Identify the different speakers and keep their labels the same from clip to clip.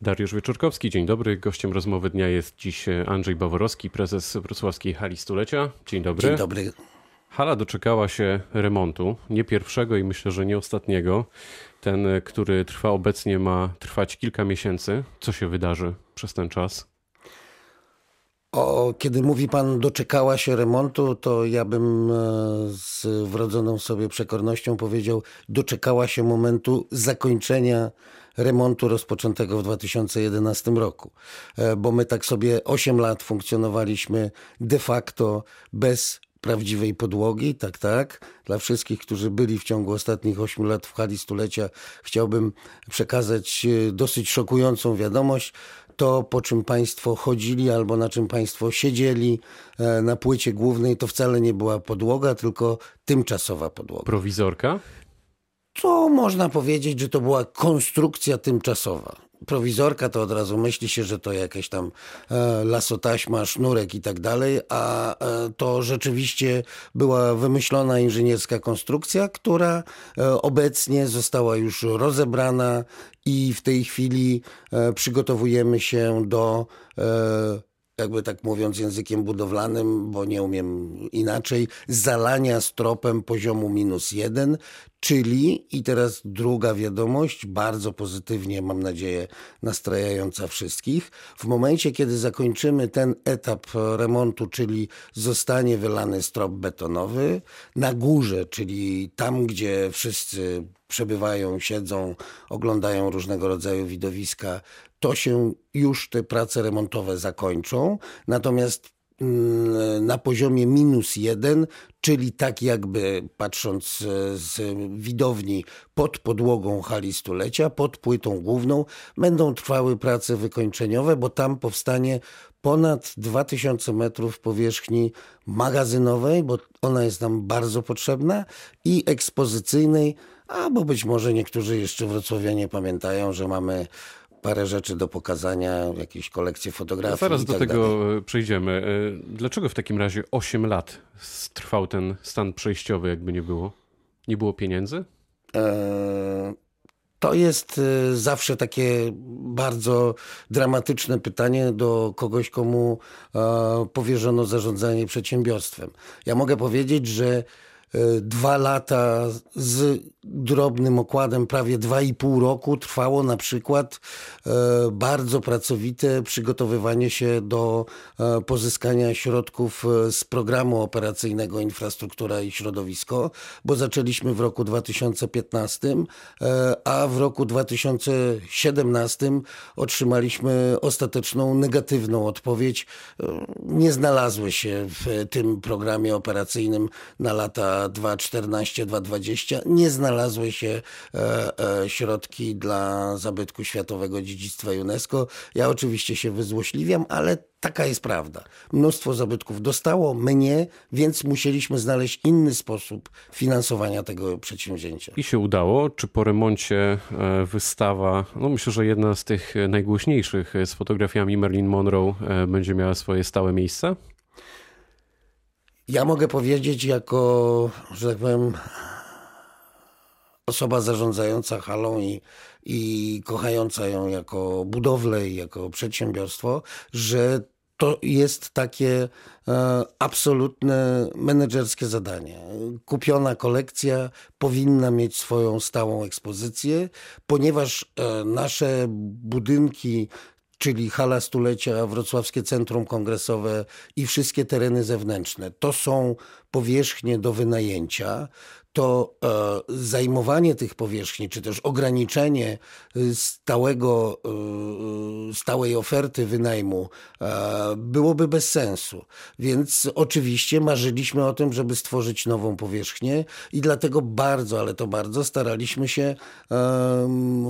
Speaker 1: Dariusz Wieczorkowski, dzień dobry. Gościem rozmowy dnia jest dziś Andrzej Baworowski, prezes Wrocławskiej Hali Stulecia. Dzień dobry.
Speaker 2: Dzień dobry.
Speaker 1: Hala doczekała się remontu, nie pierwszego i myślę, że nie ostatniego. Ten, który trwa obecnie, ma trwać kilka miesięcy. Co się wydarzy przez ten czas?
Speaker 2: O, kiedy mówi pan doczekała się remontu, to ja bym e, z wrodzoną sobie przekornością powiedział, doczekała się momentu zakończenia remontu rozpoczętego w 2011 roku. E, bo my tak sobie 8 lat funkcjonowaliśmy de facto bez prawdziwej podłogi, tak, tak. Dla wszystkich, którzy byli w ciągu ostatnich 8 lat w hali stulecia, chciałbym przekazać e, dosyć szokującą wiadomość to, po czym Państwo chodzili albo na czym Państwo siedzieli e, na płycie głównej, to wcale nie była podłoga, tylko tymczasowa podłoga.
Speaker 1: Prowizorka?
Speaker 2: To można powiedzieć, że to była konstrukcja tymczasowa. Prowizorka to od razu myśli się, że to jakaś tam e, lasotaśma, sznurek i tak dalej, a e, to rzeczywiście była wymyślona inżynierska konstrukcja, która e, obecnie została już rozebrana i w tej chwili e, przygotowujemy się do e, jakby tak mówiąc językiem budowlanym, bo nie umiem inaczej, zalania stropem poziomu minus jeden, czyli, i teraz druga wiadomość, bardzo pozytywnie, mam nadzieję, nastrajająca wszystkich. W momencie, kiedy zakończymy ten etap remontu, czyli zostanie wylany strop betonowy, na górze, czyli tam, gdzie wszyscy przebywają, siedzą, oglądają różnego rodzaju widowiska, to się już te prace remontowe zakończą. Natomiast na poziomie minus jeden, czyli tak jakby patrząc z widowni pod podłogą hali stulecia, pod płytą główną, będą trwały prace wykończeniowe, bo tam powstanie ponad 2000 metrów powierzchni magazynowej, bo ona jest nam bardzo potrzebna, i ekspozycyjnej, albo być może niektórzy jeszcze wrocławianie pamiętają, że mamy parę rzeczy do pokazania, jakieś kolekcje fotografii.
Speaker 1: Zaraz do
Speaker 2: tak
Speaker 1: tego
Speaker 2: dalej.
Speaker 1: przejdziemy. E, dlaczego w takim razie 8 lat trwał ten stan przejściowy, jakby nie było? Nie było pieniędzy?
Speaker 2: E, to jest e, zawsze takie bardzo dramatyczne pytanie do kogoś, komu powierzono zarządzanie przedsiębiorstwem. Ja mogę powiedzieć, że dwa lata z drobnym okładem prawie 2,5 roku trwało na przykład e, bardzo pracowite przygotowywanie się do e, pozyskania środków e, z programu operacyjnego Infrastruktura i Środowisko, bo zaczęliśmy w roku 2015, a w roku 2017 otrzymaliśmy ostateczną negatywną odpowiedź. Nie znalazły się w tym programie operacyjnym na lata 2014-2020, nie znalazły się e, e, środki dla zabytku światowego dziedzictwa UNESCO. Ja oczywiście się wyzłośliwiam, ale taka jest prawda. Mnóstwo zabytków dostało, my nie, więc musieliśmy znaleźć inny sposób finansowania tego przedsięwzięcia.
Speaker 1: I się udało. Czy po remoncie e, wystawa, no myślę, że jedna z tych najgłośniejszych z fotografiami Marilyn Monroe będzie miała swoje stałe miejsce?
Speaker 2: Ja mogę powiedzieć jako, że tak powiem, osoba zarządzająca halą i, i kochająca ją jako budowlę i jako przedsiębiorstwo, że to jest takie e, absolutne menedżerskie zadanie. Kupiona kolekcja powinna mieć swoją stałą ekspozycję, ponieważ e, nasze budynki czyli hala stulecia, Wrocławskie Centrum Kongresowe i wszystkie tereny zewnętrzne. To są powierzchnie do wynajęcia to e, zajmowanie tych powierzchni, czy też ograniczenie y, stałego, y, stałej oferty wynajmu e, byłoby bez sensu. Więc oczywiście marzyliśmy o tym, żeby stworzyć nową powierzchnię i dlatego bardzo, ale to bardzo staraliśmy się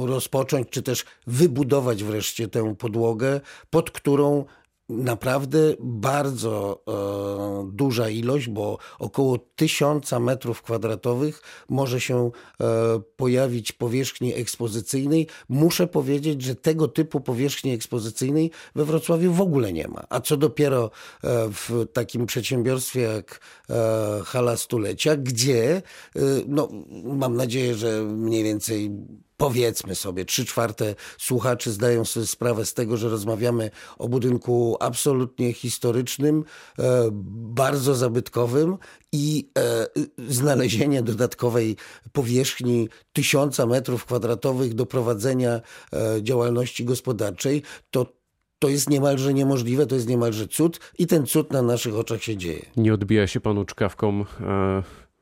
Speaker 2: rozpocząć, czy też wybudować wreszcie tę podłogę, pod którą naprawdę bardzo e, duża ilość, bo około tysiąca metrów kwadratowych może się e, pojawić powierzchni ekspozycyjnej. Muszę powiedzieć, że tego typu powierzchni ekspozycyjnej we Wrocławiu w ogóle nie ma. A co dopiero e, w takim przedsiębiorstwie jak e, Hala Stulecia, gdzie, e, no, mam nadzieję, że mniej więcej powiedzmy sobie, trzy czwarte słuchaczy zdają sobie sprawę z tego, że rozmawiamy o budynku absolutnie historycznym, e, bardzo zabytkowym i e, znalezienie dodatkowej powierzchni tysiąca metrów kwadratowych do prowadzenia e, działalności gospodarczej, to to jest niemalże niemożliwe, to jest niemalże cud i ten cud na naszych oczach się dzieje.
Speaker 1: Nie odbija się panu czkawką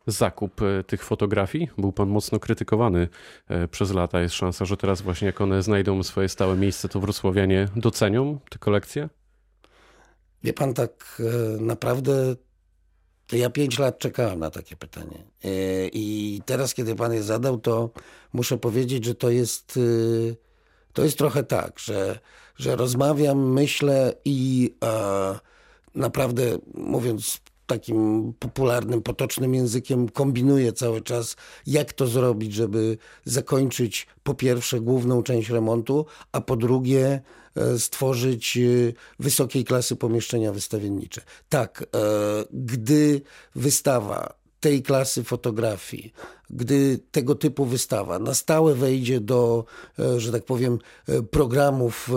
Speaker 1: zakup e, tych fotografii? Był pan mocno krytykowany e, przez lata. Jest szansa, że teraz właśnie jak one znajdą swoje stałe miejsce, to wrocławianie docenią te kolekcje?
Speaker 2: Wie pan, tak e, naprawdę ja pięć lat czekałem na takie pytanie. I teraz, kiedy pan je zadał, to muszę powiedzieć, że to jest, to jest trochę tak, że, że rozmawiam, myślę i naprawdę mówiąc takim popularnym, potocznym językiem kombinuje cały czas, jak to zrobić, żeby zakończyć po pierwsze główną część remontu, a po drugie e, stworzyć e, wysokiej klasy pomieszczenia wystawiennicze. Tak, e, gdy wystawa tej klasy fotografii, gdy tego typu wystawa na stałe wejdzie do, że tak powiem, programów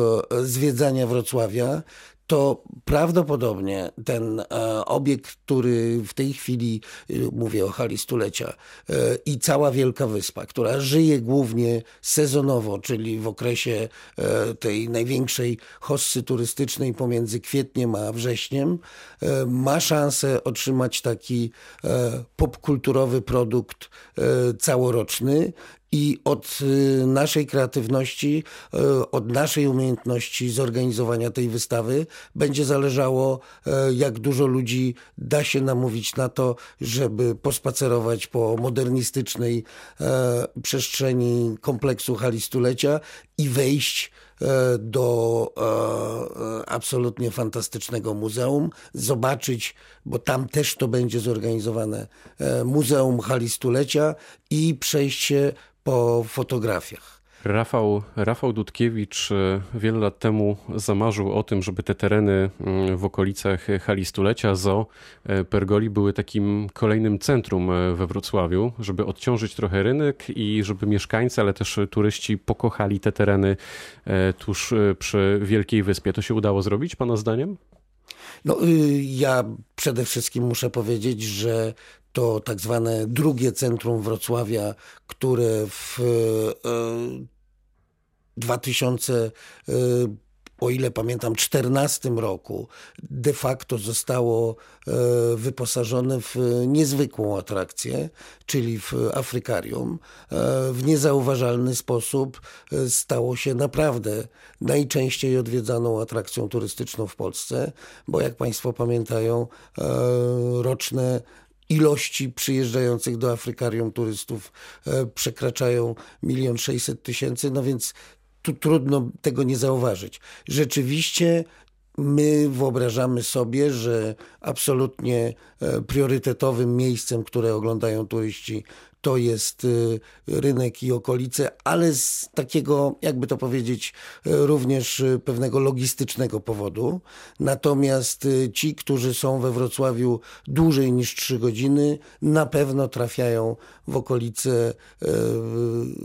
Speaker 2: zwiedzania Wrocławia, to prawdopodobnie ten e, obiekt, który w tej chwili, e, mówię o hali stulecia, e, i cała Wielka Wyspa, która żyje głównie sezonowo, czyli w okresie tej największej hossy turystycznej pomiędzy kwietniem a wrześniem, ma szansę otrzymać taki popkulturowy produkt całoroczny i od y, naszej kreatywności, y, od naszej umiejętności zorganizowania tej wystawy będzie zależało, y, jak dużo ludzi da się namówić na to, żeby pospacerować po modernistycznej przestrzeni kompleksu hali stulecia i wejść do absolutnie fantastycznego muzeum, zobaczyć, bo tam też to będzie zorganizowane, Muzeum Hali Stulecia i przejść się po fotografiach.
Speaker 1: Rafał, Rafał Dudkiewicz e, wiele lat temu zamarzył o tym, żeby te tereny mm, w okolicach hali stulecia Zo e, Pergoli były takim kolejnym centrum e, we Wrocławiu, żeby odciążyć trochę rynek i żeby mieszkańcy, ale też turyści pokochali te tereny tuż przy Wielkiej Wyspie. To się udało zrobić, Pana zdaniem?
Speaker 2: No, y, ja przede wszystkim muszę powiedzieć, że to tak zwane drugie centrum Wrocławia, które w 2000 e, o ile pamiętam, 14 roku de facto zostało e, wyposażone w niezwykłą atrakcję, czyli w Afrykarium. E, w niezauważalny sposób stało się naprawdę najczęściej odwiedzaną atrakcją turystyczną w Polsce, bo jak Państwo pamiętają, roczne ilości przyjeżdżających do Afrykarium turystów e, przekraczają milion sześćset tysięcy, no więc tu trudno tego nie zauważyć. Rzeczywiście my wyobrażamy sobie, że absolutnie e, priorytetowym miejscem, które oglądają turyści, to jest y, rynek i okolice, ale z takiego, jakby to powiedzieć, y, również pewnego logistycznego powodu. Natomiast ci, którzy są we Wrocławiu dłużej niż trzy godziny, na pewno trafiają w okolice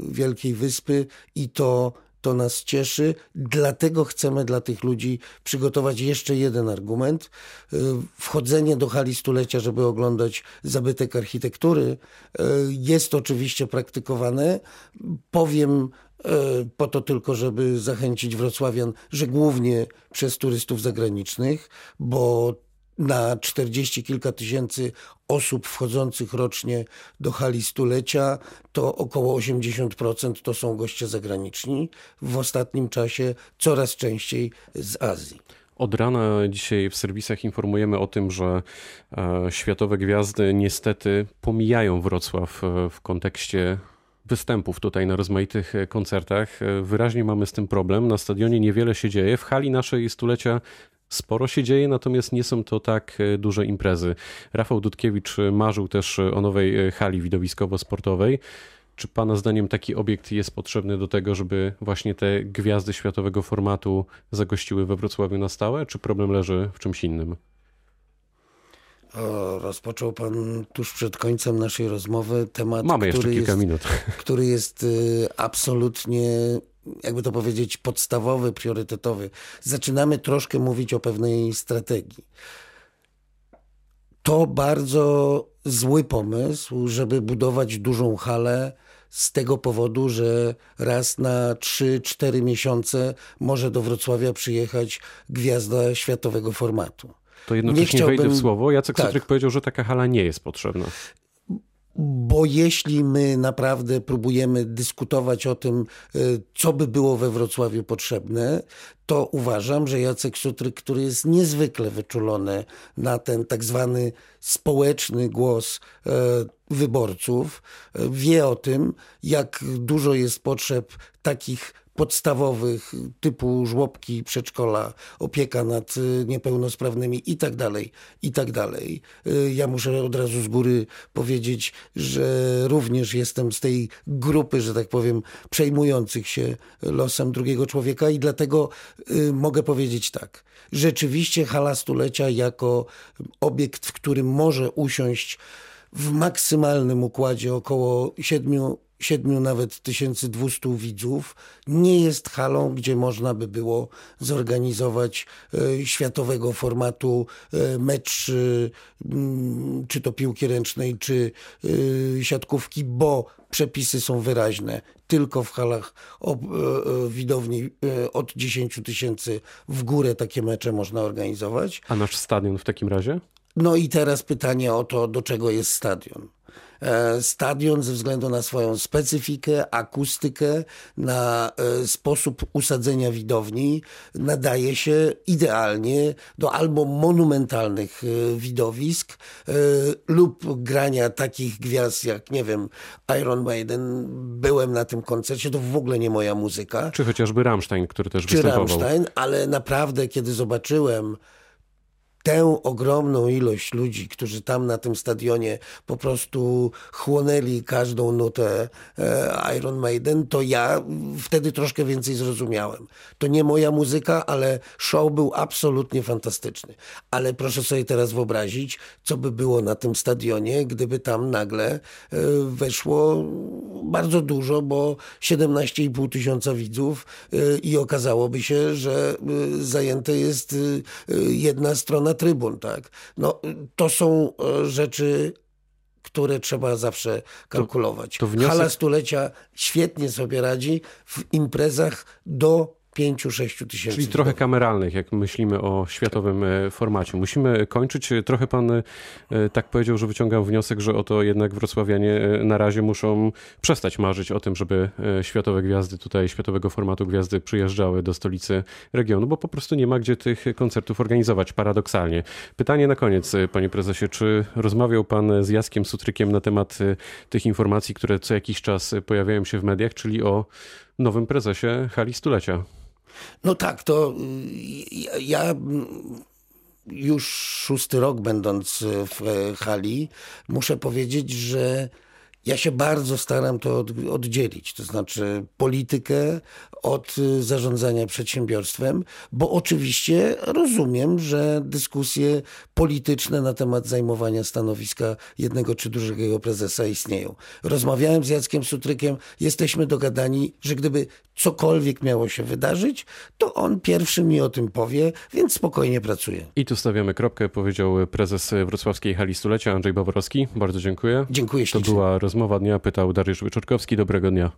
Speaker 2: Wielkiej Wyspy i to to nas cieszy, dlatego chcemy dla tych ludzi przygotować jeszcze jeden argument. Y, wchodzenie do hali stulecia, żeby oglądać zabytek architektury, y, jest oczywiście praktykowane. Powiem y, po to tylko, żeby zachęcić wrocławian, że głównie przez turystów zagranicznych, bo na czterdzieści kilka tysięcy osób wchodzących rocznie do hali stulecia, to około 80% to są goście zagraniczni. W ostatnim czasie coraz częściej z Azji.
Speaker 1: Od rana dzisiaj w serwisach informujemy o tym, że e, światowe gwiazdy niestety pomijają Wrocław e, w kontekście występów tutaj na rozmaitych koncertach. E, wyraźnie mamy z tym problem. Na stadionie niewiele się dzieje. W hali naszej stulecia sporo się dzieje, natomiast nie są to tak e, duże imprezy. Rafał Dudkiewicz e, marzył też e, o nowej hali widowiskowo-sportowej. Czy Pana zdaniem taki obiekt jest potrzebny do tego, żeby właśnie te gwiazdy światowego formatu zagościły we Wrocławiu na stałe, czy problem leży w czymś innym?
Speaker 2: O, rozpoczął pan tuż przed końcem naszej rozmowy temat,
Speaker 1: Mamy jeszcze
Speaker 2: który,
Speaker 1: kilka
Speaker 2: jest,
Speaker 1: minut.
Speaker 2: który jest y, absolutnie, jakby to powiedzieć, podstawowy, priorytetowy. Zaczynamy troszkę mówić o pewnej strategii. To bardzo zły pomysł, żeby budować dużą halę z tego powodu, że raz na 3-4 miesiące może do Wrocławia przyjechać gwiazda światowego formatu.
Speaker 1: To jednocześnie
Speaker 2: chciałbym-
Speaker 1: wejdę w słowo. Jacek
Speaker 2: Tak.
Speaker 1: Sutryk powiedział, że taka hala nie jest potrzebna.
Speaker 2: Bo jeśli my naprawdę próbujemy dyskutować o tym, y, co by było we Wrocławiu potrzebne, to uważam, że Jacek Sutryk, który jest niezwykle wyczulony na ten tak zwany społeczny głos e, wyborców, e, wie o tym, jak dużo jest potrzeb takich podstawowych typu żłobki, przedszkola, opieka nad y, niepełnosprawnymi i tak dalej, i tak dalej. Y, Ja muszę od razu z góry powiedzieć, że również jestem z tej grupy, że tak powiem, przejmujących się losem drugiego człowieka i dlatego y, mogę powiedzieć tak. Rzeczywiście hala stulecia jako obiekt, w którym może usiąść w maksymalnym układzie około 7 siedmiu nawet 1200 widzów, nie jest halą, gdzie można by było zorganizować e, światowego formatu e, mecz, e, mm, czy to piłki ręcznej, czy siatkówki, bo przepisy są wyraźne. Tylko w halach o, widowni od 10 tysięcy w górę takie mecze można organizować.
Speaker 1: A nasz stadion w takim razie?
Speaker 2: No i teraz pytanie o to, do czego jest stadion. E, Stadion ze względu na swoją specyfikę, akustykę, na e, sposób usadzenia widowni nadaje się idealnie do albo monumentalnych e, widowisk lub grania takich gwiazd jak, nie wiem, Iron Maiden. Byłem na tym koncercie, to w ogóle nie moja muzyka
Speaker 1: Czy chociażby Rammstein, który też
Speaker 2: czy
Speaker 1: występował?
Speaker 2: Rammstein, ale naprawdę, kiedy zobaczyłem tę ogromną ilość ludzi, którzy tam na tym stadionie po prostu chłonęli każdą nutę e, Iron Maiden, to ja wtedy troszkę więcej zrozumiałem. To nie moja muzyka, ale show był absolutnie fantastyczny. Ale proszę sobie teraz wyobrazić, co by było na tym stadionie, gdyby tam nagle e, weszło bardzo dużo, bo 17,5 tysiąca widzów e, i okazałoby się, że zajęte jest jedna strona trybun, tak? No, to są e, rzeczy, które trzeba zawsze kalkulować.
Speaker 1: to wniosek-
Speaker 2: Hala stulecia świetnie sobie radzi w imprezach do 5-6 tysięcy.
Speaker 1: Czyli trochę kameralnych, jak myślimy o światowym e, formacie. Musimy kończyć. Trochę pan e, tak powiedział, że wyciągam wniosek, że oto jednak wrocławianie e, na razie muszą przestać marzyć o tym, żeby światowe gwiazdy tutaj, światowego formatu gwiazdy przyjeżdżały do stolicy regionu, bo po prostu nie ma gdzie tych koncertów organizować, paradoksalnie. Pytanie na koniec, panie prezesie, czy rozmawiał pan z Jackiem Sutrykiem na temat tych informacji, które co jakiś czas pojawiają się w mediach, czyli o nowym prezesie hali stulecia?
Speaker 2: No tak, to y, ja- już szósty rok będąc w e, hali, muszę powiedzieć, że ja się bardzo staram to od, oddzielić, to znaczy politykę od y, zarządzania przedsiębiorstwem, bo oczywiście rozumiem, że dyskusje polityczne na temat zajmowania stanowiska jednego czy drugiego prezesa istnieją. Rozmawiałem z Jackiem Sutrykiem, jesteśmy dogadani, że gdyby cokolwiek miało się wydarzyć, to on pierwszy mi o tym powie, więc spokojnie pracuję.
Speaker 1: I tu stawiamy kropkę, powiedział prezes Wrocławskiej Hali Stulecia Andrzej Baworowski. Bardzo dziękuję.
Speaker 2: Dziękuję
Speaker 1: To
Speaker 2: ślicznie.
Speaker 1: była rozmowa dnia, pytał Dariusz Wyczorkowski. Dobrego dnia.